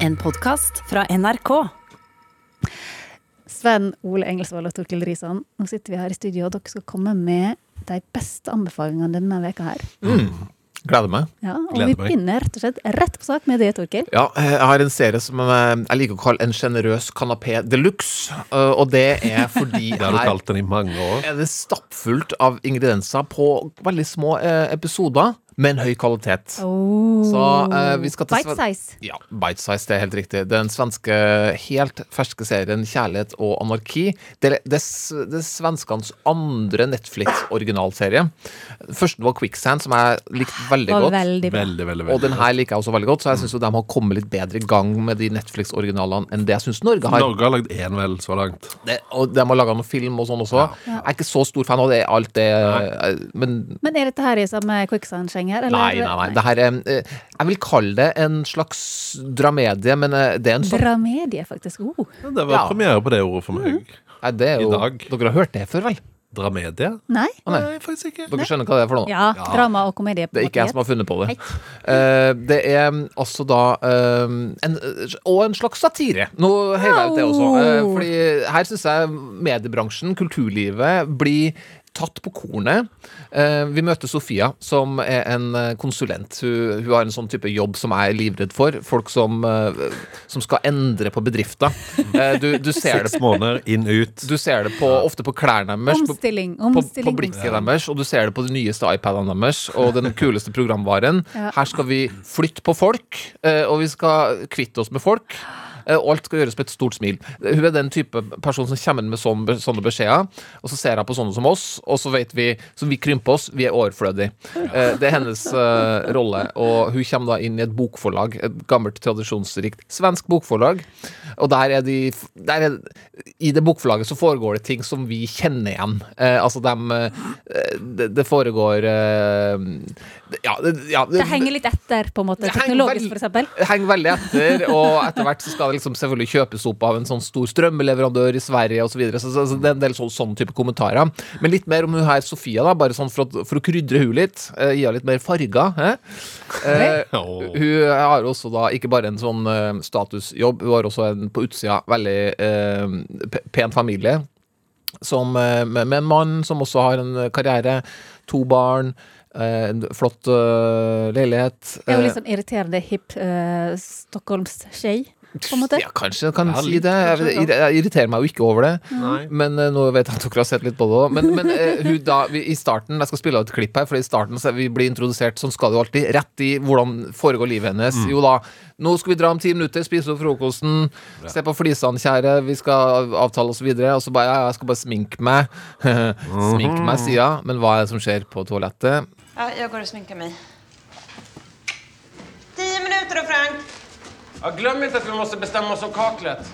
En podkast fra NRK. Sven Ole Engelsvold og Torkild Risan, nå sitter vi her i studio, og dere skal komme med de beste anbefalingene denne veka her. Gleder meg. Ja, og Gleder vi meg. begynner rett og slett rett på sak med det, Torkild. Ja, jeg har en serie som eh, jeg liker å kalle en sjenerøs kanapé de luxe. eh, Og det er fordi Det har du kalt den i mange år. er det stappfullt av ingredienser på veldig små eh, episoder, med en høy kvalitet. Oh. Så, uh, vi skal til Bite size. Ja, Bite Size, det er helt riktig. Den svenske helt ferske serien Kjærlighet og anarki. Det det det er svenskenes andre Netflix-originalserie. Den første var Quicksand, som jeg likte veldig godt. veldig. Veldig, veldig, Og den her liker jeg også veldig godt, så jeg syns de har kommet litt bedre i gang med de Netflix-originalene enn det jeg syns Norge har. Norge har lagd én vel så langt. Det, og de har laga noen film og sånn også. Jeg er ikke så stor fan av det, alt det eh, Men Men er dette her i samme quicksand-sjenger? eller? nei, nei, nei. Det her er eh, Jeg vil kalle det en slags dramedie, men eh, det er en sånn Dramedie, faktisk. Oh. Ja, Det var Ja. premiere på det ordet for meg. Nei, det er I dag. Dere har hørt det før, vel? Dramedie? Nei? Oh, nei. Nei, faktisk ikke. Dere skjønner hva det er for noe? Ja, drama og komedie. på Det er ikke jeg som har funnet på det. Eh, det er mm, altså da uh, en, Og en slags satire. Nå heier jeg ut det også. Uh, fordi her syns jeg mediebransjen, kulturlivet, blir tatt på kornet. Eh, vi møter Sofia, som er en eh, konsulent. Hun, hun har en sånn type jobb som jeg er livredd for. Folk som, eh, som skal endre på bedrifter. Eh, du, du ser det Seks måneder inn, ut. du ser det på, ofte på klærne deres, på, Omstilling. på, på Omstilling. ja. deres, og du ser det på de nyeste iPadene deres og den kuleste programvaren. Ja. Her skal vi flytte på folk, eh, og vi skal kvitte oss med folk. Eh, Og alt skal gjøres med et stort smil. Hun er den type person som kommer med sånne, sånne beskjeder, og så ser hun på sånne som oss, og så vet vi Så vi krymper oss, vi er overflødige. Eh, Det er hennes eh, rolle, og hun kommer da inn i et bokforlag, et gammelt, tradisjonsrikt svensk bokforlag, og der er de der er, I det bokforlaget så foregår det ting som vi kjenner igjen. Eh, altså dem det, det foregår eh, Ja, det, ja Det henger litt etter, på en måte. Teknologisk, f.eks.? det henger veldig etter, og etter hvert så skal det liksom selvfølgelig kjøpes opp av en sånn stor strømmeleverandør i Sverige osv. Så, videre. så, så, så det er en del så, sånn type kommentarer. Men litt mer om hun her Sofia, da, bare sånn for, å- for å krydre hun litt. Uh, gi henne litt mer farger. Eh? Uh, hun har også da ikke bare en sånn uh, statusjobb, hun har også en på utsida veldig eh, pen familie. Som, med, med en mann som også har en karriere, to barn, eh, en flott uh, leilighet. Det er jo litt sånn irriterende hipp uh, stockholmstjej, på en måte. Ja, kanskje jeg kan Ja, si det. Jeg, jeg, jeg irriterer meg jo ikke over det. Nei. Men eh, nå vet jeg at dere har sett litt på det òg. Men, men eh, hun da, vi, i starten Jeg skal spille av et klipp her, for i starten så vi blir introdusert Sånn skal det jo alltid. Rett i hvordan foregår livet hennes. Mm. Jo da, nå skal vi dra om ti minutter, spise opp frokosten, se på flisene, kjære, vi skal avtale oss videre. Og så bare ja, jeg skal bare sminke meg. sminke meg, sier hun. Men hva er det som skjer på toalettet? Ja, jeg går og sminker meg. Ti minutter, då, Frank. Ja, glöm inte att vi måste bestämma oss om kaklet.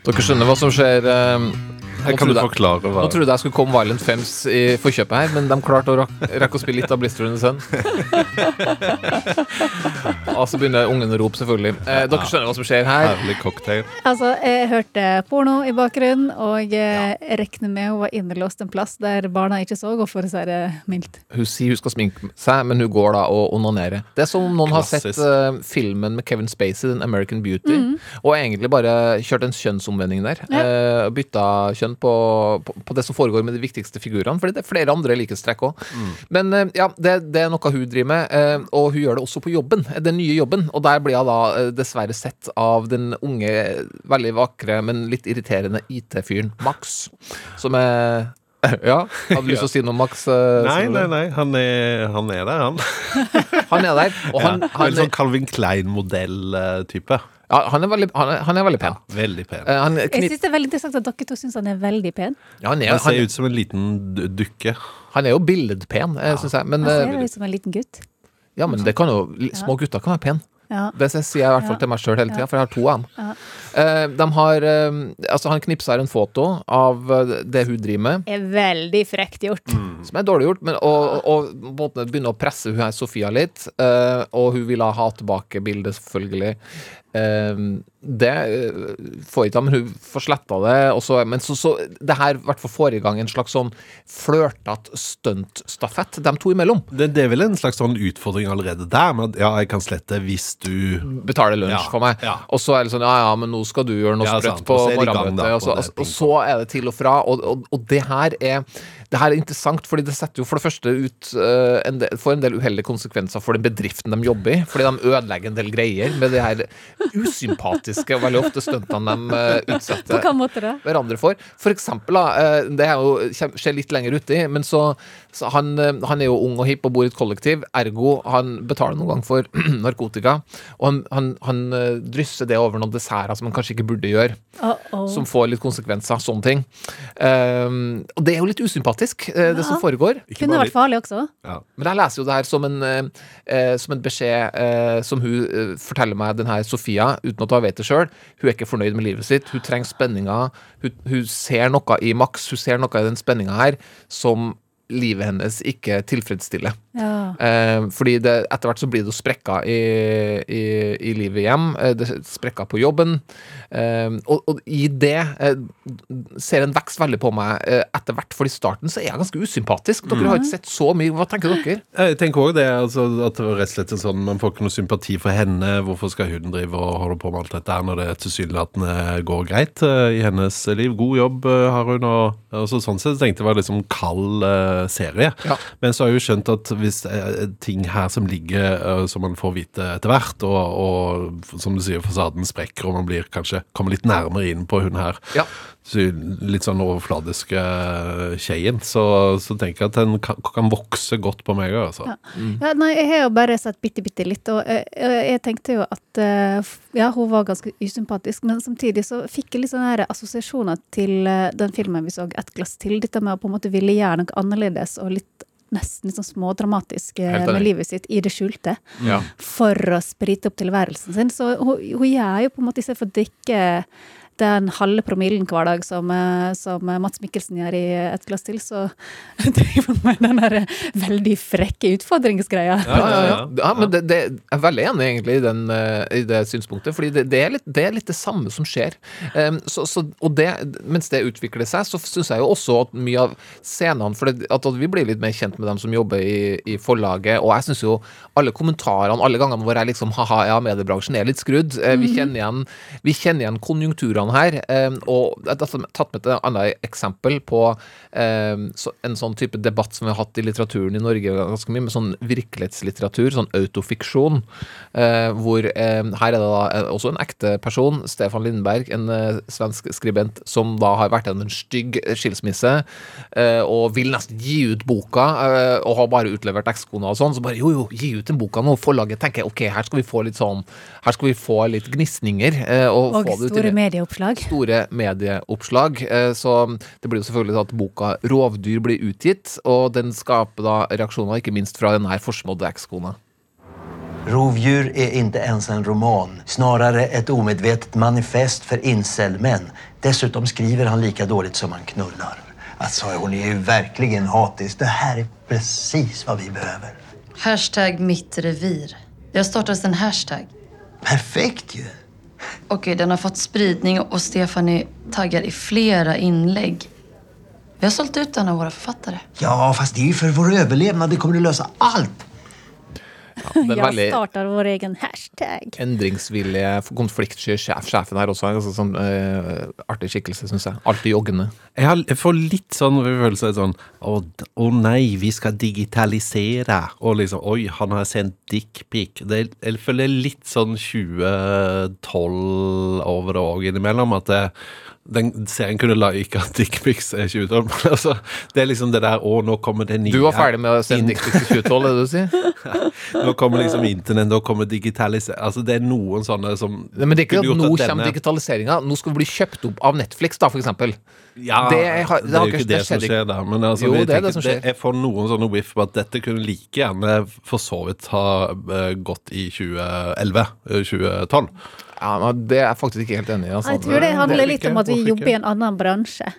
Dere skjønner hva som skjer? eh, kan du forklare hva Nå trodde jeg skulle komme Violent Femmes i forkjøpet her, men de klarte å rak rekke å spille litt av Blister in the Sun. Og så begynner ungene å rope, selvfølgelig. Eh, dere skjønner hva som skjer her. Herlig cocktail. Altså, jeg hørte porno i bakgrunnen, og eh, regner med hun var innelåst en plass der barna ikke så, og for å si det mildt. Hun sier hun skal sminke seg, men hun går da og onanerer. Det er som om noen har sett Klassisk. eh, filmen med Kevin Spacey, den American Beauty, og egentlig bare kjørt en kjønnsomvending der. Ja. Eh, bytta kjønn på, på, på det som foregår med de viktigste figurene, fordi det er flere andre likhetstrekk òg. Men eh, ja, det, det er noe hun driver med, eh, og hun gjør det også på jobben. Den nye jobben. Og der blir hun da eh, dessverre sett av den unge, veldig vakre, men litt irriterende IT-fyren Max, som er ja, hadde du lyst til å si noe, Max? eh, Nei, nei, nei. Han er, han er der, han. Han er der, og han, Ja, han, Veldig sånn Calvin Klein-modell-type. Ja, han, er, veldig, han, er, han er veldig pen. Veldig pen. Eh, Han, Jeg knip, syns det er veldig interessant at dere to syns han er veldig pen. ja, han, er, Han ser han, ut som en liten du- dukke. han er jo billedpen, ja. syns jeg. Men, Han eh, ser ut som en liten gutt. ja, men det kan jo Små gutter kan være pen. Ja. Det sier jeg i hvert fall Ja. til meg sjøl hele tida, for jeg har to av dem. Ja. Eh, de har eh, Altså, han knipser en foto av eh, det hun driver med, er veldig frekt gjort. som er dårlig gjort, men, og, og, og måten begynner å presse hun her Sofia litt, eh, og hun vil ha tilbake bildet, selvfølgelig. Eh, det eh, får ikke men hun får sletta det. Også, men så, så det her hvert får i gang en slags sånn flørtete stuntstafett dem to imellom. Det, det er vel en slags sånn utfordring allerede der, med at ja, jeg kan slette hvis du betaler lunsj Ja, for meg. ja. Og så er det sånn ja ja, men nå skal du gjøre noe Ja, sprøtt på morgenmøtet. Og, Og, og så er det til og fra. Og, og det her er det her er interessant, fordi det setter jo for det første ut uh, en del, får en del uheldige konsekvenser for den bedriften de jobber i. Fordi de ødelegger en del greier med de her usympatiske og veldig ofte stuntene de På utsetter hverandre for. For eksempel, da, eh, det er jo, skjer litt lenger uti, men så, så han, han er jo ung og hipp og bor i et kollektiv, ergo han betaler noen gang for narkotika, og han, han, han drysser det over noen desserter som han kanskje ikke burde gjøre, uh oh. som får litt konsekvenser, sånne ting. Um, og det er jo litt usympatisk, eh, det som foregår. Ikke Kunne vært farlig også. Ja. Men jeg leser jo det her som en, eh, eh, som en beskjed eh, som hun eh, forteller meg, den her Sofia, uten at hun vet det sjøl. Hun er ikke fornøyd med livet sitt. Hun trenger spenninga. Hun, hun ser noe i Max, hun ser noe i den spenninga her som livet hennes ikke tilfredsstiller. Ja. Eh, fordi det, etter hvert så blir det jo sprekker i, i, i livet hjem. Eh, det sprekker på jobben. Eh, og, og i det eh, ser en vekst veldig på meg eh, etter hvert, for i starten så er jeg ganske usympatisk. Dere har ikke sett så mye. Hva tenker dere? Jeg tenker også det, altså, at det var rett og slett en sånn Man får ikke noe sympati for henne. Hvorfor skal hun drive og holde på med alt dette her når det tilsynelatende går greit eh, i hennes liv? God jobb eh, har hun, og, og så, sånn sett tenkte jeg det var liksom kald eh, serie. Ja. Men så har jeg jo skjønt at hvis er ting her som ligger eh, som man får vite etter hvert, og, og som du sier, fasaden sprekker, og man blir kanskje kommer litt nærmere inn på hun her Ja. Så litt sånn overfladiske Kjeien, så, så tenker jeg at den kan, kan vokse godt på meg òg, altså. Ja. Ja, nei, jeg har jo bare sett bitte, bitte litt, og jeg, jeg, jeg tenkte jo at eh, ja, hun var ganske usympatisk, men samtidig så fikk jeg litt sånne her assosiasjoner til eh, den filmen vi så, Et glass til. Dette med å på en måte ville gjøre noe annerledes og litt nesten litt sånn smådramatisk eh, med livet sitt i det skjulte. Ja. For å sprite opp tilværelsen sin. Så hun, hun gjør jo på en måte, istedenfor å drikke den halve promillen hver dag som, eh, som Mats Mikkelsen gjør i Et glass til, så driver han med den der veldig frekke utfordringsgreia. Ja, ja, ja. ja men det, det, jeg er veldig enig egentlig i, den, eh, i det synspunktet, fordi det, det, er litt, det er litt det samme som skjer. Um, så, så, og det, mens det utvikler seg, så syns jeg jo også at mye av scenene For det, at, at vi blir litt mer kjent med dem som jobber i, i forlaget, og jeg syns jo alle kommentarene, alle gangene hvor jeg liksom ha-ha, ja, mediebransjen er litt skrudd. Eh, Vi kjenner igjen, vi kjenner igjen konjunkturene her, eh, og jeg har tatt med et annet eksempel på eh, en sånn type debatt som vi har hatt i litteraturen i Norge ganske mye, med sånn virkelighetslitteratur, sånn autofiksjon, eh, hvor eh, her er det da eh, også en ekte person, Stefan Lindberg, en eh, svensk skribent, som da har vært gjennom en stygg skilsmisse, eh, og vil nesten gi ut boka, og har bare utlevert ekskona og sånn, så bare jo, jo, gi ut den boka nå. Forlaget tenker ok, her skal vi få litt sånn, her skal vi få litt gnisninger. og, Og store me- medieoppslag. store medieoppslag. eh, Så det blir jo selvfølgelig sånn at boka 'Rovdyr' blir utgitt, og den skaper da reaksjoner, ikke minst fra den her forsmådde ekskona. Rovdjur er ikke ens en roman, snarere et omedvetet manifest for incel-menn. Dessutom skriver han like dåligt som han knullar. Alltså, hun er jo verkligen hatisk. Det her er precis hva vi behøver. Hashtag mitt revir. Det har startats en hashtag. Perfekt ju! Okej, den har fått spridning och Stefan er taggad i flera inlägg. Vi har sålt ut en av våra författare. Ja, fast det är ju för vår överlevnad. Det kommer att lösa allt. Ja, Jeg veldig starter vår egen hashtag. endringsvillige, konfliktsky sjef, sjefen her også. Altså, sånn uh, artig skikkelse, syns jeg. Alltid joggende. Jeg, har, jeg får litt sånn følelse sånn Å å nei, vi skal digitalisere. Og liksom Oi, han har sendt dickpic. Det Jeg føler litt sånn 2012 over det òg innimellom. At det, den serien kunne like at dickpics er 2012. Men altså, det er liksom det der Å, nå kommer det nye Du var ferdig med å sende dickpics i 2012, er det du sier? Nå kommer liksom internett, nå kommer digitalisering Altså, det er noen sånne som Nei, men det er ikke at nå at kommer denne- digitaliseringa. Nå skal vi bli kjøpt opp av Netflix, da, for eksempel. Ja, Det har- det det er jo ikke- det det som skjer der. Men altså, Jo, det er det som skjer. Jeg får noen sånne whiff på at dette kunne like gjerne for så vidt ha eh, gått i 2011. eh, 2012. Ja, men Det er jeg faktisk ikke helt enig i. Altså. Jeg tror det handler er litt om at vi jobber i en annen bransje,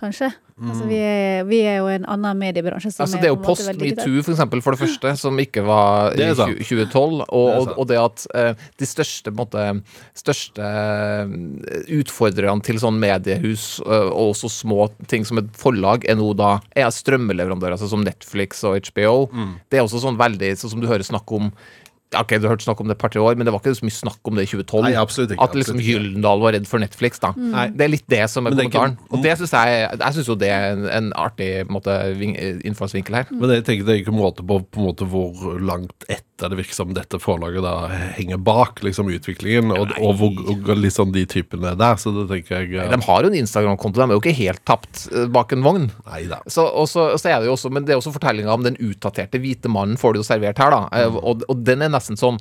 kanskje. Altså, vi, er, vi er jo en annen mediebransje som Altså, det er jo post metoo, for eksempel, for det første, som ikke var i Det er sant. 20- 2012. Og, Det og, det at eh, de største, på måte, største eh, utfordrerne til sånn mediehus, eh, og også små ting som et forlag, er nå da er strømmeleverandører, altså som Netflix og HBO. Mm. Det er også sånn veldig sånn som du hører snakk om Ok, du har hørt snakk om det et par-tre år, men det var ikke så mye snakk om det i 2012. Nei, absolutt ikke, At liksom. Gyldendal var redd for Netflix, da. Mm. Det er litt det som er Men det er ikke- kommentaren. Og det synes jeg Jeg syns jo det er en, en artig måte, innfallsvinkel her. Men jeg tenker det er ikke måte på, på måte hvor langt etter det virker som dette forlaget da henger bak liksom utviklingen, og, og, hvor- og liksom de typene der. Så det tenker jeg eh, De har jo en Instagram-konto, de er jo ikke helt tapt eh, bak en vogn. Neida. Så, og så, så er det jo også, Men det er også fortellinga om den utdaterte hvite mannen får du jo servert her. da Mm. og, og den er nesten sånn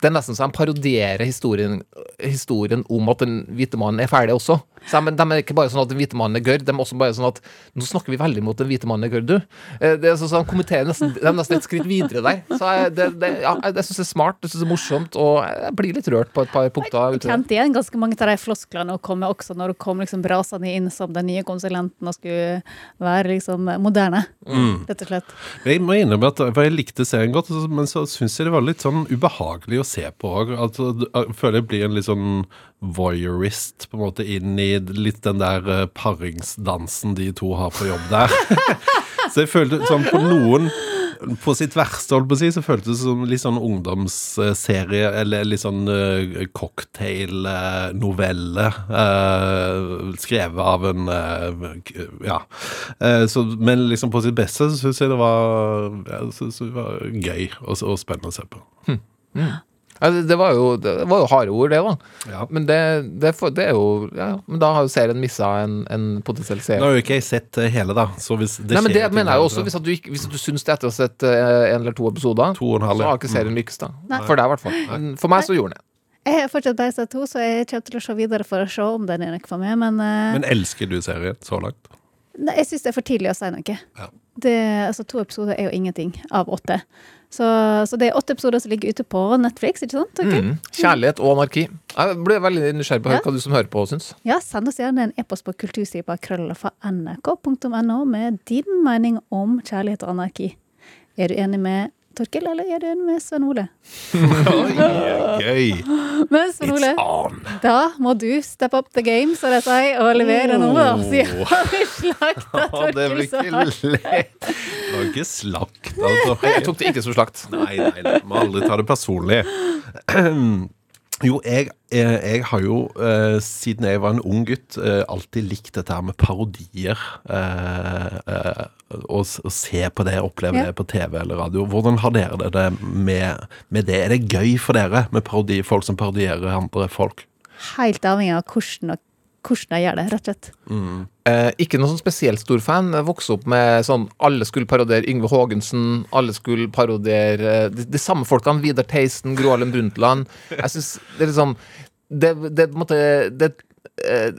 Det er nesten så de parodierer historien, historien om at den hvite mannen er ferdig også. Så de, de er ikke bare sånn at den hvite mannen er gørr, de er også bare sånn at nå snakker vi veldig mot den hvite mannen er gørr, du. Eh, Det er sånn, så De kommenterer nesten, de er nesten et skritt videre der. Så jeg, det, det, ja, jeg syns det er smart, jeg synes det er morsomt, og jeg blir litt rørt på et par punkter. Jeg kjente igjen ganske mange av de flosklene og komme også når hun kom liksom brasende inn som den nye konsulenten og skulle være liksom moderne, Mm. rett og slett. Jeg må innrømme at for jeg likte serien godt, men så syns jeg det var litt sånn ubehagelig å se på. Altså, jeg føler jeg blir en litt sånn voyeurist på en måte inn i litt den der eh, paringsdansen de to har på jobb der. så jeg følte sånn på noen på sitt verste, holdt på å si, så føltes det som litt sånn ungdomsserie, eller litt sånn uh, cocktail-novelle eh, skrevet av en uh, Ja. Så, men liksom på sitt beste så syns jeg det var, ja, synes det var gøy og, og spennende å se på. Ja, det, det, var jo, det var jo harde ord, det, da. Ja. Men det, det, det er jo ja, Men da har jo serien missa en, en potensiell Nå har jo ikke jeg sett eh, hele, da. Så hvis det Nei, men det mener jeg jo også. Hvis, at du, ikke, hvis du syns det etter å ha sett eh, en eller to episoder, To og en halv, så har ikke serien lykkes, da. Nei. For deg, i hvert fall. For meg så gjorde den det. Jeg har fortsatt bare sett to, så jeg kommer til å se videre for å se om den er noe for meg, men, uh... Men elsker du serien så langt? Nei, jeg syns det er for tidlig å si noe. Ja. Det, altså, to episoder er jo ingenting av åtte. Så, så det er åtte episoder som ligger ute på Netflix, ikke sant? Okay. Mm. Kjærlighet og anarki. Jeg ble veldig nysgjerrig på Ja. hva du som hører på, syns. Ja, send oss gjerne en e-post på kulturstripa krøllafa nrk.no med din mening om kjærlighet og anarki. Er du enig med Torkel, eller er det med Svein Ole? Gøy! Men Svein Ole, da må du step up the game, så de sier, og levere noe. Så jeg har slakta Å, det blir ikke lett. Det var ikke slakt, altså. Jeg tok det ikke som slakt. Nei, nei, nei. Må aldri ta det personlig. Jo, jeg, eh, jeg har jo, eh, siden jeg var en ung gutt, eh, alltid likt dette her med parodier. Og se på det, oppleve det på TV eller radio. Hvordan har dere det det med, med det? Er det gøy for dere med parodier, folk som parodierer andre folk? Helt avhengig av hvordan, og, hvordan jeg gjør det, rett og slett. Eh, ikke noen sånn spesielt stor fan. Jeg vokste opp med sånn Alle skulle parodiere Yngve Haagensen. Alle skulle parodiere eh, de, de samme folkene. Vidar Theisen, Gro Harlem Brundtland. Jeg synes det er liksom Det, det, en det eh,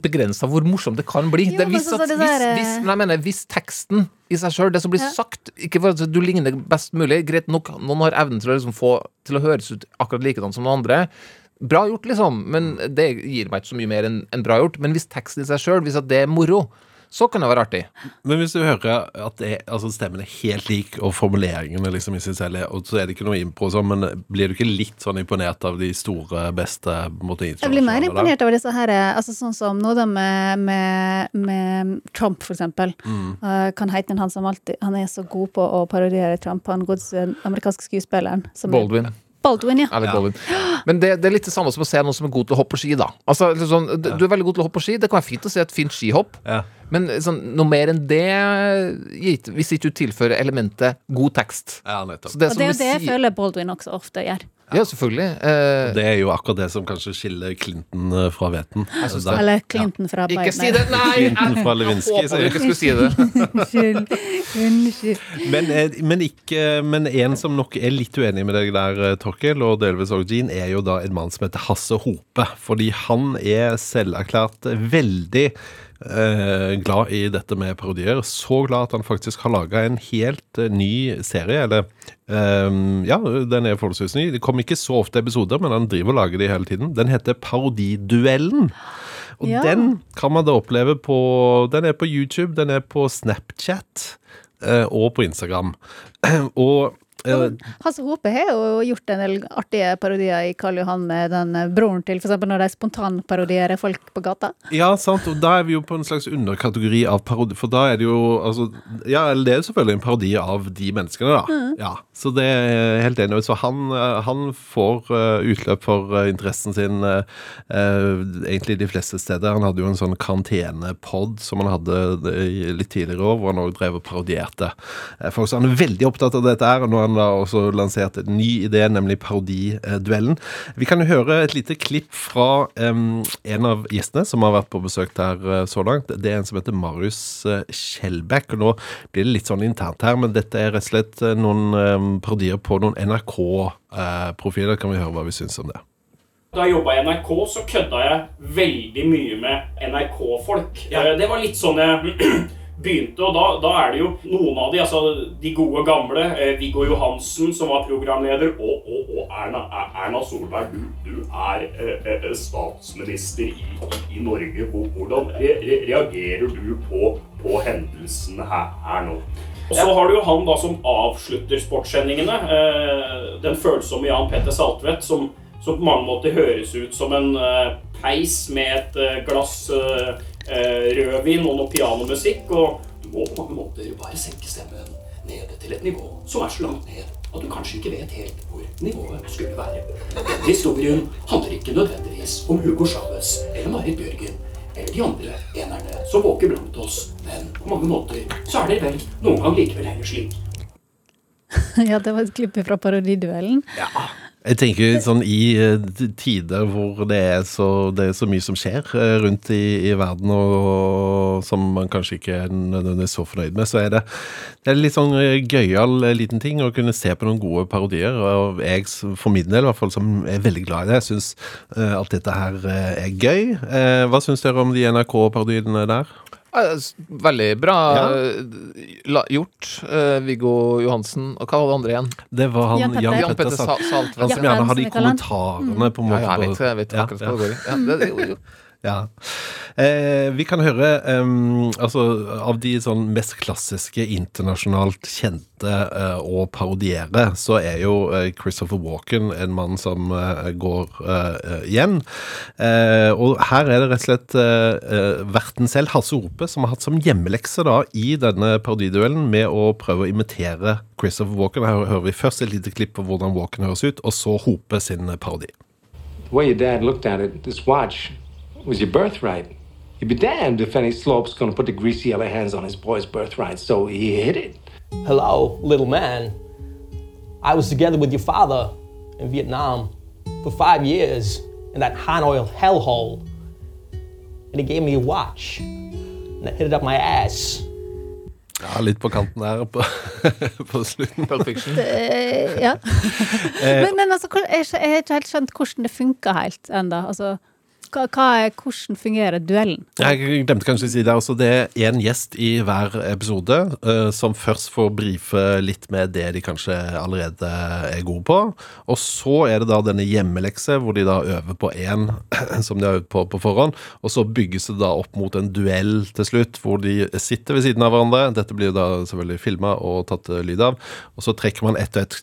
begrensa hvor morsomt det kan bli. Jo, det, hvis, at, det der, hvis, hvis, men jeg mener, hvis teksten i seg sjøl, det som blir Ja. sagt Ikke for at du ligner best mulig, greit nok, noen har evnen til å liksom få til å høres ut akkurat likedan som noen andre. Bra gjort, liksom, men det gir meg ikke så mye mer enn en bra gjort. Men hvis teksten i seg sjøl, hvis at det er moro, så kan det være artig. Men hvis du hører at det, altså stemmen er helt lik, og formuleringene liksom i seg selv og så er det ikke noe impro og sånn, men blir du ikke litt sånn imponert av de store, beste måte, Jeg blir mer imponert over disse her, altså sånn som nå da med, med, med Trump, for eksempel. Mm. Uh, kan Heiten, han som alltid Han er så god på å parodiere Trump, han godeste amerikanske skuespilleren. som er- Baldwin. Ja. Alec Baldwin. Men det, det er litt det samme som å se noen som er god til å hoppe på ski, da. Altså, liksom, du du er veldig god til å hoppe på ski, det kan være fint å se et fint skihopp. Ja. Men sånn, noe mer enn det gitt, hvis ikke du tilfører elementet god tekst. Ja, nettopp. Så det Og det er jo det jeg føler Baldwin også ofte gjør. Ja, selvfølgelig. Eh, Det er jo akkurat det som kanskje skiller Clinton eh, fra Veten. Eller Clinton fra Biden. ikke si det! Nei! Clinton fra Jeg Lewinsky, håper du ikke skulle si det. Unnskyld. Unnskyld. Men, eh, men, ikke, men en som nok er litt uenig med deg der, eh, Torkel, og delvis også Jean, er jo da en mann som heter Hasse Hope. Fordi han er selverklært veldig eh, glad i dette med parodier. Så glad at han faktisk har laga en helt eh, ny serie. Eller eh, ja, den er forholdsvis ny. Det kommer ikke så ofte episoder, men han driver og lager de hele tiden. Den heter Parodiduellen. Og Ja. den kan man da oppleve på Den er på YouTube, den er på Snapchat eh, og på Instagram. og Hasse Hope har jo gjort en del artige parodier i Karl Johan med den broren til, eksempel når de spontanparodierer folk på gata. Ja, sant, og da er vi jo på en slags underkategori av parodi, for da er det jo altså, Ja, det er jo selvfølgelig en parodi av de menneskene, da. Ja, Så det er helt enig. Så han, eh, han får eh, utløp for eh, interessen sin egentlig de fleste steder. Han hadde jo en sånn karantenepod som han hadde litt tidligere i år, hvor han òg drev og parodierte folk. Så han er veldig opptatt av dette her, og nå har han da også lansert en ny idé, nemlig parodiduellen. Vi kan jo høre et lite klipp fra um, en av gjestene som har vært på besøk der eh, så langt. Det er en som heter Marius Skjelbæk. Og nå blir det litt sånn internt her, men dette er rett og slett eh, noen um, parodier på noen NRK-profiler. Kan vi høre hva vi syns om det? Da jeg jobba i NRK, så kødda jeg veldig mye med NRK-folk. Ja. Det var litt sånn jeg begynte, og da, da er det jo noen av de, altså de gode gamle. eh, Viggo Johansen, som var programleder, og, og, og Erna, Erna Solberg, du, du er eh, eh, statsminister i, i Norge. Hvordan re, re, reagerer du på, på hendelsene her, her nå? Og så har du jo han da som avslutter sportssendingene. Eh, den følsomme Jan Petter Saltvedt, som, som på mange måter høres ut som en eh, peis med et eh, glass rødvin og noe pianomusikk. Og du må på mange måter bare senke stemmen nede til et nivå som er så langt ned at du kanskje ikke vet helt hvor nivået skulle være. Denne historien handler ikke nødvendigvis om Hugo Chávez eller Marit Bjørgen eller de andre enerne som våker blant oss, men på mange måter så er det vel noen gang likevel heller slik ja, det var et klipp fra parodiduellen. Jeg tenker sånn i eh, tider hvor det er så, det er så mye som skjer eh, rundt i, i verden, og, som man kanskje ikke er nødvendigvis så fornøyd med, så er det, det er litt sånn eh, gøyal liten ting å kunne se på noen gode parodier. Og jeg, for min del, i hvert fall, som er veldig glad i det, syns at dette her er gøy. Hva syns dere om de NRK-parodiene der? Veldig bra Ja. eh, la, gjort. Eh, Viggo Johansen. Og hva var det andre igjen? Det var han Jan Petter. Jan Petter Petter Sa- Saltvedt. Han som gjerne har de kommentarene på en måte. ja, jeg vet, jeg vet Ja, akkurat ja. hva det går i. Ja. Eh, vi kan høre eh, altså, Av de sånn mest klassiske internasjonalt kjente eh, å parodiere, så er jo eh, Christopher Walken en mann som eh, går igjen. Eh, og her er det rett og slett verten selv, Hasse Ope, som har hatt som hjemmelekse da i denne parodiduellen med å prøve å imitere Christopher Walken. Her hører vi først et lite klipp på hvordan Walken høres ut, og så Hope sin parodi. The way your dad looked at it, this watch was your birthright. You'd be damned if any slope's gonna put the greasy yellow hands on his boy's birthright, so he hid it. Hello, little man. I was together with your father in Vietnam for five years in that Hanoi hellhole. And he gave me a watch. And I hit it up my ass. Ja, litt på kanten der på, på slutten. Pulp Fiction. Eh, ja. men, men altså, hvor- jeg jeg har ikke helt skjønt hvordan det funker helt ennå. Altså, hva, er, hvordan fungerer duellen? Jeg glemte kanskje å si det Altså, Det er én gjest i hver episode uh, som først får brife litt med det de kanskje allerede er gode på. Og så er det da denne hjemmelekse, hvor de da øver på én som de har øvd på på forhånd. Og så bygges det da opp mot en duell til slutt, hvor de sitter ved siden av hverandre. Dette blir da selvfølgelig filma og tatt lyd av. Og så trekker man ett og ett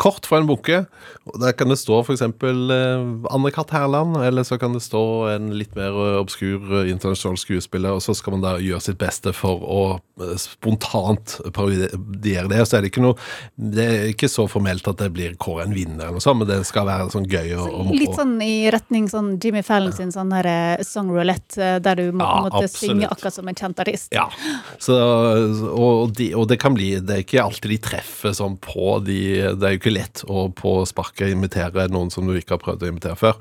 kort fra en bunke. Og Der kan det stå f.eks. Eh, Anne-Kat. Hærland, eller så kan det stå en litt mer eh, obskur eh, internasjonal skuespiller, og så skal man da gjøre sitt beste for å eh, spontant parodiere det. Og så er det ikke noe Det er ikke så formelt at det blir kåret en vinner, eller noe sånt, men det skal være sånn gøy og, og Litt sånn i retning sånn Jimmy Fallon sin sånn her eh, song roulette, eh, der du må Ja, måtte synge akkurat som en kjent artist. Ja. Så, og, de, og det kan bli Det er ikke alltid de treffer sånn på de Det er jo ikke lett å på sparket imitere noen som du ikke har prøvd å imitere før,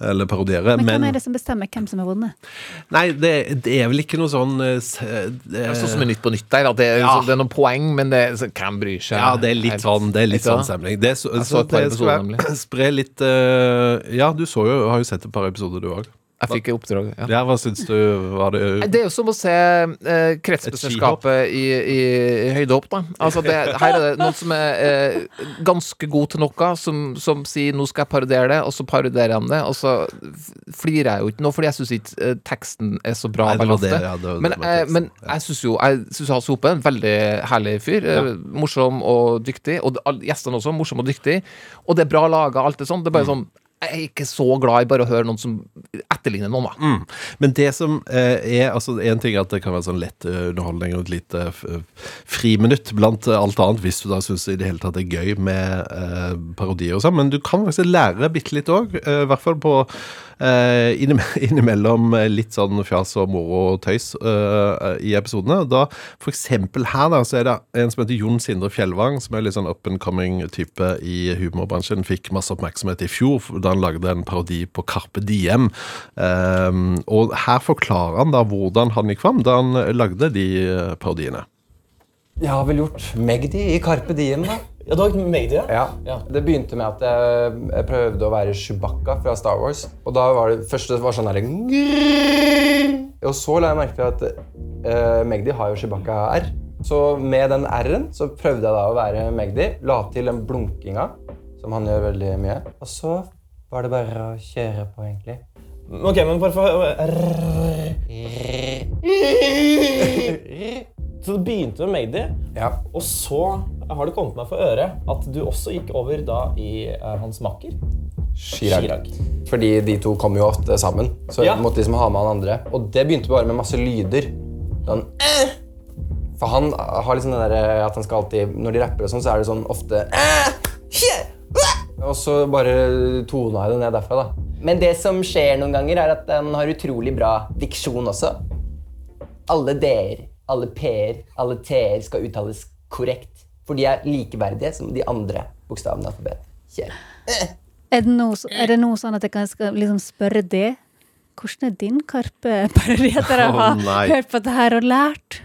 eller parodiere. Men hvem Men, er det som bestemmer hvem som har vunnet? nei, det, det er vel ikke noe sånn eh, det, Det er sånn som er Nytt på nytt der. At det, er, Ja. så det er noen poeng, men det så, hvem bryr seg? Ja, det er litt sånn, det er litt sånn stemning. Det, er så, så det skal være, nemlig. spre litt uh, Ja, du så jo, har jo sett et par episoder, du òg. Jeg fikk oppdrag. Ja. Ja, hva syns du? Var det Det er jo som å se eh, kretsmesterskapet i, i, i høydehopp, da. Altså det, her er det noen som er eh, ganske god til noe, som, som sier 'nå skal jeg parodiere det', og så parodierer han det, og så flirer jeg jo ikke nå, fordi jeg syns ikke eh, teksten er så bra. Nei, det var det, ja, det var det men, med eh, men jeg syns jo Jeg synes Hans Hope er en veldig herlig fyr. eh, Morsom og dyktig. Og gjestene også, morsom og dyktig. Og det er bra laga, alt det sånn. Det er bare sånn Jeg er ikke så glad i bare å høre noen som etterligner noen, da. Mm. Men det som eh, er altså En ting er at det kan være sånn lett eh, underholdning og et lite eh, friminutt blant eh, alt annet, hvis du da syns i det hele tatt det er gøy med eh, parodier og sånn, men du kan faktisk lære bitte litt òg. I hvert fall på eh, innimellom eh, litt sånn fjas og moro og tøys eh, i episodene. Da for eksempel her da, så er det en som heter Jon Sindre Fjellvang, som er litt sånn up and coming type i humorbransjen. Fikk masse oppmerksomhet i fjor da han lagde en parodi på Carpe Diem. Um, og her forklarer han da hvordan han gikk fram da han lagde de eh, parodiene. Jeg har vel gjort Magdi i Carpe Diem, da. Ja, du har gjort Magdi, ja? Ja. Det begynte med at jeg, jeg prøvde å være Chewbacca fra Star Wars. Og da var det først det var sånn herre Og så la jeg merke til at uh, Magdi har jo Chewbacca-R. Så med den R-en så prøvde jeg da å være Magdi. La til den blunkinga, som han gjør veldig mye. Og så var det bare å kjøre på, egentlig. Ok, men bare for Så det begynte med Magdi, og så har det kommet meg for øre at du også gikk over da i uh, hans makker. Chirag. Fordi de to kom jo ofte sammen. Så Ja. måtte liksom ha med han andre. Og det begynte bare med masse lyder. Sånn eh! For han har liksom den der at han skal alltid Når de rapper og sånn, så er det sånn ofte eh! Og så bare tona jeg det ned derfra, da. Men det som skjer noen ganger, er at den har utrolig bra diksjon også. Alle d-er, alle p-er, alle t-er skal uttales korrekt. For de er likeverdige som de andre bokstavene i alfabetet. Er det noe, er det noe sånn at jeg kan liksom spørre det? Hvordan er din Karpe-parodi etter å Å, ha oh, hørt på det her og lært?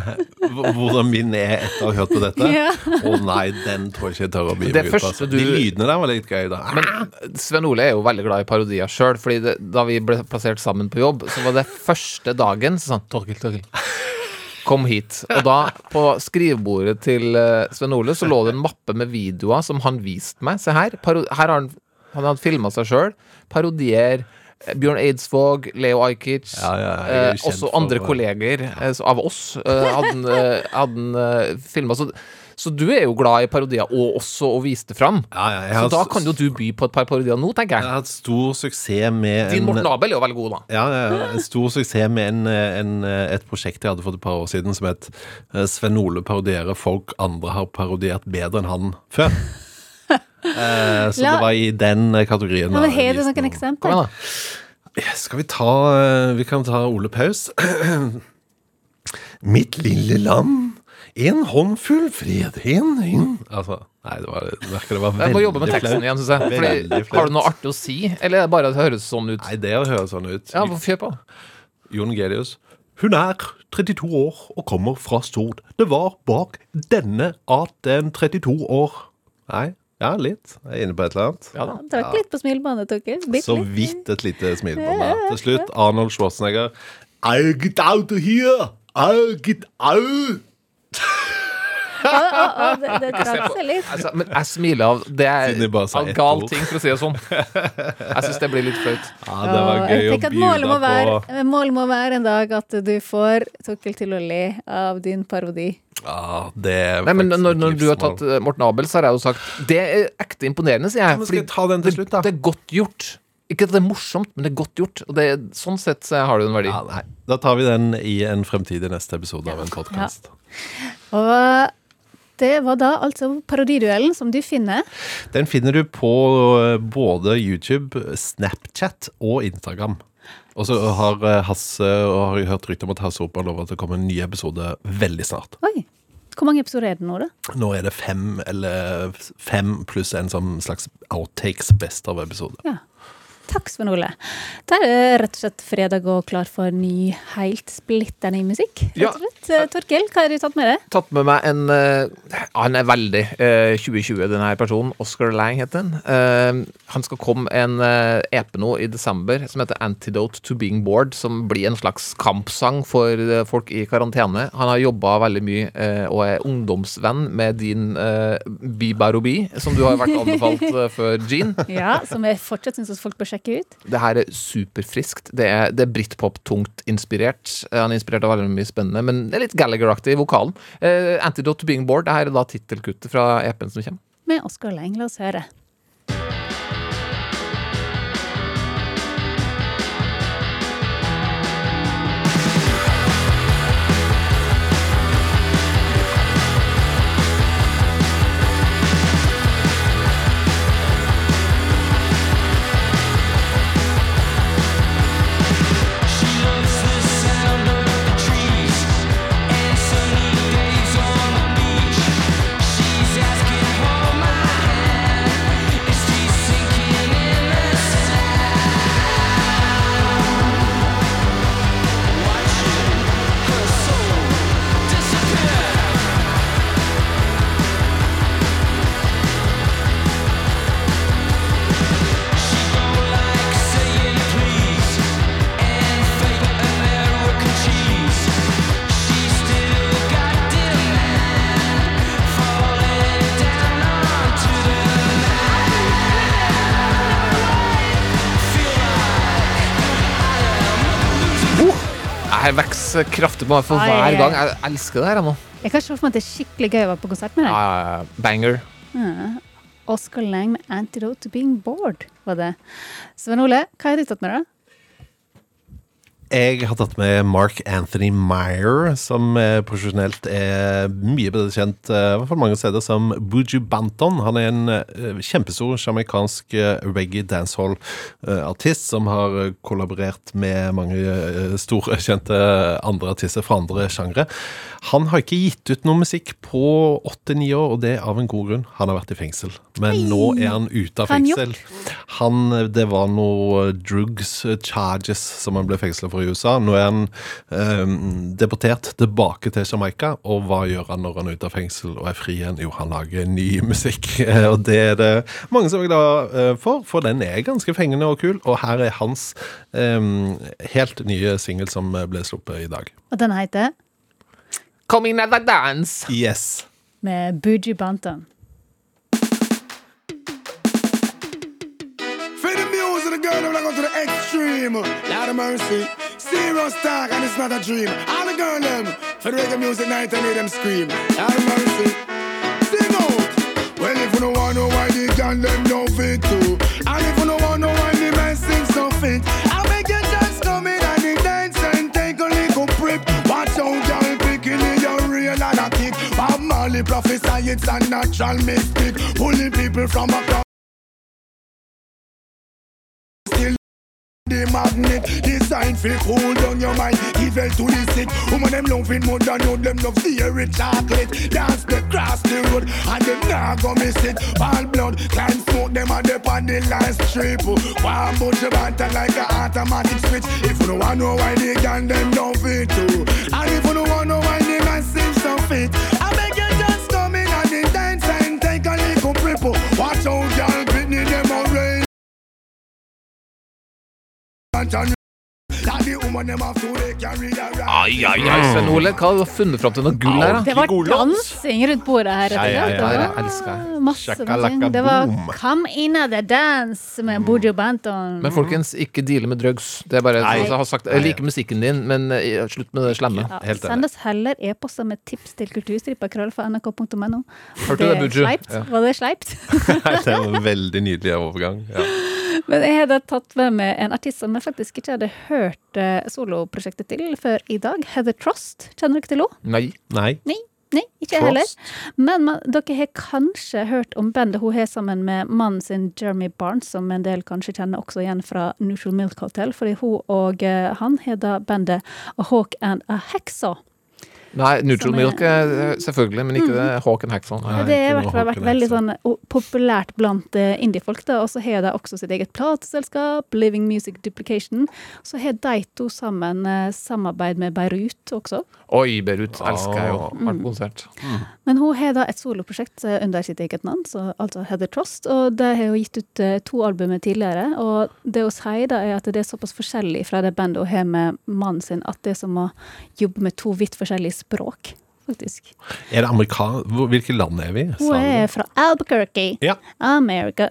Hvordan min er etter å ha hørt på dette? Ja. Å nei, den tror jeg ikke jeg tør å bli med ut på. altså. du- De lydene der var litt gøy, da. Men Sven Ole er jo veldig glad i parodier sjøl. Fordi det, da vi ble plassert sammen på jobb, så var det første dagen så sa han Torgill, Torgill. Kom hit. Og da, på skrivebordet til eh, Sven Ole, så lå det en mappe med videoer som han viste meg. Se her. Her har han, han hadde filma seg sjøl. Parodier. Bjørn Eidsvåg, Leo Ajkic, Ja, ja, eh, også også for- andre kolleger eh, av oss eh, hadde eh, hadde eh, filma. Så, så du er jo glad i parodier, og også å vise det fram. jeg så har da kan jo du by på et par parodier nå, tenker jeg. Jeg har hatt stor suksess med Din en- Morten Abel er jo veldig god, da. Ja, ja, ja, stor suksess med en, en, et prosjekt jeg hadde for et par år siden som het eh, Sven Ole parodierer folk andre har parodiert bedre enn han før. Eh, så La- det var i den kategorien. Ja, men Har du noen eksempler? Skal vi ta eh, Vi kan ta Ole Paus. Mitt lille land, en håndfull fred, en inn Altså, nei, det var, det virker det var Jeg veldig må jobbe med teksten igjen, syns jeg. Fordi, har du noe artig å si, eller er det bare at det høres sånn ut? Nei, det høres sånn ut. Ja, Kjør på. Jon Gelius. Hun er 32 år og kommer fra Stord. Det var bak denne at en 32 år Nei, ja, litt. Jeg er inne på et eller annet. Ja da. Trakk litt på smilebåndet. Bitte Så vidt et lite smilebånd. Til slutt, Arnold Schwarzenegger. I'll get out of here! I'll get out! Ja, det, det trakk seg litt. Altså, men jeg smiler av Det er Siden de bare sa av ett gal ord. ting, for å si det sånn. Jeg syns det blir litt flaut. Ja, det var Og gøy jeg å tenker at målet må, bjuda være, på målet må være en dag at du får Tokkel til å le av din parodi. Ja, det Nei, men når, når du har tatt eh, Morten Abel, så har jeg jo sagt Det er ekte imponerende, sier jeg. men skal jeg ta den til slutt, da? Det er godt gjort. Ikke at det er morsomt, men det er godt gjort. Og det sånn sett så har det en verdi. Ja, nei. Da tar vi den i en fremtidig neste episode av en podkast. Og det var da altså parodiduellen som du finner. Den finner du på eh, både YouTube, Snapchat og Instagram. Og så har eh, Hasse og har hørt rykte om at Hasse Opp har lovet at det kommer en ny episode veldig snart. Oi. Hvor mange episoder er det nå, da? Nå er det fem, eller fem pluss en sånn slags outtakes best av episode. Ja. Takk, Svein Ole. Da er det rett og slett fredag og klar for ny, helt splitter ny musikk. Rett og slett. Ja. Torkel, hva har du tatt med deg? tatt med meg en uh, Han er veldig uh, 2020, denne personen. Oscar Lang heter han. Uh, han skal komme en eh, EP nå i desember som heter 'Antidote to Being Bored', som blir en slags kampsang for eh, folk i karantene. Han har jobba veldig mye eh, og er ungdomsvenn med din Bibarobi, som du har vært anbefalt eh, før, Jean. Ja, Som jeg fortsatt syns folk bør sjekke ut. Det her er superfriskt. Det er, det er britpop-tungt inspirert. Eh, Han er inspirert av veldig mye spennende, men det er litt Gallagher-aktig i vokalen. Uh, 'Antidote to Being Bored' det her er da tittelkuttet fra EP-en som kommer. Med Oskar Leng. La høre. Jeg vokser kraftig på meg for hver gang. Jeg elsker det her nå. Jeg kan se for meg at det er skikkelig gøy å være på konsert med deg. Ja. Banger. Uh, Oscar Lang med 'Antidote to Being Bored', var det. Sven Ole, hva har du tatt med deg? Jeg har tatt med Mark Anthony Meyer, som eh, profesjonelt er mye bedre kjent eh, i hvert fall mange steder som Buju Banton. Han er en eh, kjempestor jamaicansk reggae dancehall-artist som har kollaborert med mange store, kjente andre artister fra andre sjangre. Han har ikke gitt ut noe musikk på åtte-ni år, og det av en god grunn. Han har vært i fengsel. Men nå er han ute av fengsel. Han, det var noe drugs charges som han ble fengsla for i USA. Nå er han eh, deportert tilbake til Jamaica, og hva gjør han når han er ute av fengsel og er fri igjen? Jo, han lager ny musikk, Eh, og det er det mange som er glad eh, for, for den er ganske fengende og kul, og her er hans eh, helt nye singel som ble sluppet i dag. Og den heter Coming at the dance. Yes. med Buji Banton. For the music, the girl, I'm go to the extreme. Lot of mercy. Serious talk, and it's not a dream. All the girl, them, for the reggae music night, I need them scream. Of mercy. Sing out. Well, if you don't want to know why the girl, them don't fit too. And if you don't want to know why the man sing so fit. I make you just come in and the dance and take a little prep. Watch out, girl, picking in your real and a kick. Bob Marley prophesy it's a natural mystic. Pulling people from across. The magnet designed for cool down your mind. Evil to the sick. Woman them loving more than you. Them love dairy chocolate. Dance the cross the road and them nah go miss it. All blood climb smoke them a dip on the last strip one bunch of like a automatic switch. If you don't know why they gang them Ai, ai, ai, Sven Ole, hva har du funnet fram til noe gull her? da? Det var dansing rundt bordet her. Etter, Ja, ja, ja, Det var elsker jeg. Masse Shakalaka. Det var 'Come In At The Dance' med Buju Banton. Men folkens, ikke deale med drugs. Det er bare sånn jeg har sagt. Jeg liker musikken din, men eh, slutt med det slemme. Ja, send oss heller e-poster med tips til kulturstripa krøllfa.nrk.no. Hørte du det, Buju? Ja. Var det sleipt? det var en veldig nydelig overgang. Ja. Men jeg hadde tatt med meg en artist som jeg faktisk ikke hadde hørt eh, soloprosjektet til før i dag. Heather Trost. Kjenner dere til henne? Nei. Nei. Nei, nei, ikke jeg heller. Men man, dere har kanskje hørt om bandet hun har sammen med mannen sin Jeremy Barnes, som en del kanskje kjenner også igjen fra Neutral Milk Hotel, fordi hun og eh, han har da bandet A Hawk and a Hexaw. Nei, Neutral er- Milk er selvfølgelig, men ikke det Hawken Hexon. Ja, det har i hvert fall vært veldig sånn populært blant eh, indiefolk. da, Og så har de også sitt eget plateselskap, Living Music Duplication. Så har de to sammen eh, samarbeid med Beirut også. Oi, Beirut elsker jeg jo. Mm. Hardt konsert. Men hun har da et soloprosjekt eh, under sitt eget navn, så, altså Heather Trost. Og de har jo gitt ut eh, to albumer tidligere. Og det hun sier, da er at det er såpass forskjellig fra det bandet hun har med mannen sin, at det er som å jobbe med to vidt forskjellige språk, faktisk. Er det amerikan... Hvilket land er vi? Hun er fra Albuquerque, Ja. America.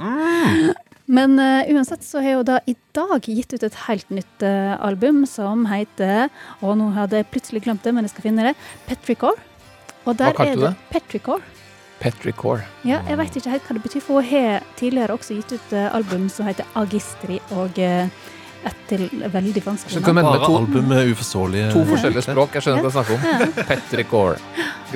Men uh, uansett så har hun da i dag gitt ut et helt nytt uh, album som heter Og nå hadde jeg plutselig glemt det, men jeg skal finne det. Petricore. Og der kalte er du det? Petricore. Petricore. Ja, jeg vet ikke helt hva det betyr, for hun har tidligere også gitt ut uh, album som heter Agistri, og eh, et til veldig vanskelig Så mener Bare to, album med uforståelige to forskjellige språk? Jeg skjønner hva du snakker om. Patrick Gore.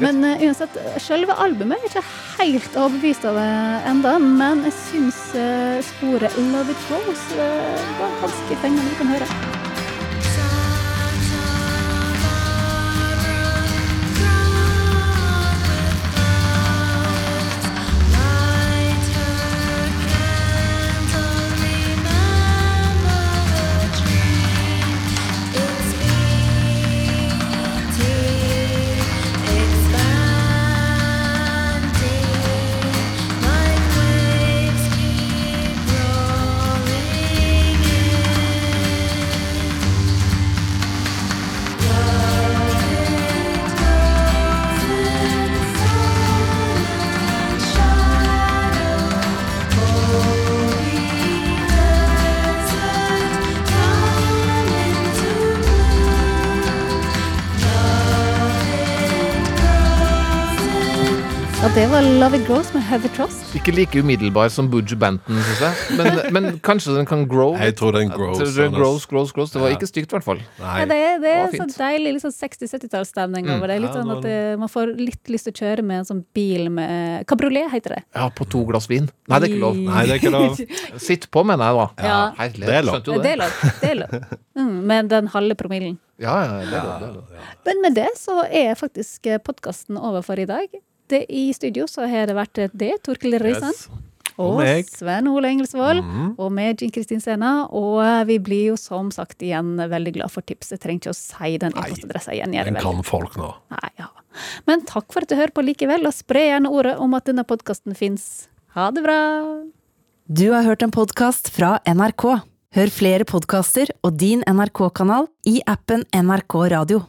Men uh, uansett, selve albumet er jeg ikke helt overbevist av det enda, men jeg syns uh, sporet Love It Rose uh, var ganske fengende. Vi kan høre. Ja, det var Love It Grows med Heather Trust. Ikke like umiddelbar som Buju Banton, syns jeg. Men, men kanskje den kan grow? Jeg tror den grows, Jeg tror den grows, grows, grows. Det var Ja. ikke stygt, i hvert fall. Ja, det, er- det er Det sånn deilig liksom 60-70-tallsstemning Mm. over det. Litt Ja, sånn at det, Man får litt lyst til å kjøre med en sånn bil med Kabriolet, heter det. Ja, på to glass vin. Nei, det er ikke lov. Nei, det er ikke lov. Sitt på, mener jeg, da. Ja. Herlig. Det er lov. Det? Det er lov. Det er lov. Mm, med den halve promillen. Ja, ja, det er lov. Det er lov. Men med det så er faktisk podkasten over for i dag. Det, I studio så har det vært det, Torkel Røisand. Yes. Og Og. Sven Ole Engelsvold. Mhm. Og med Jean Kristin Sena. Og vi blir jo som sagt igjen veldig glad for tips. Jeg trenger ikke å si den e-postadressa igjen. Den vel. kan folk nå. Nei, ja. Men takk for at du hører på likevel, og spre gjerne ordet om at denne podkasten fins. Ha det bra! Du har hørt en podkast fra NRK. Hør flere podkaster og din NRK-kanal i appen NRK Radio.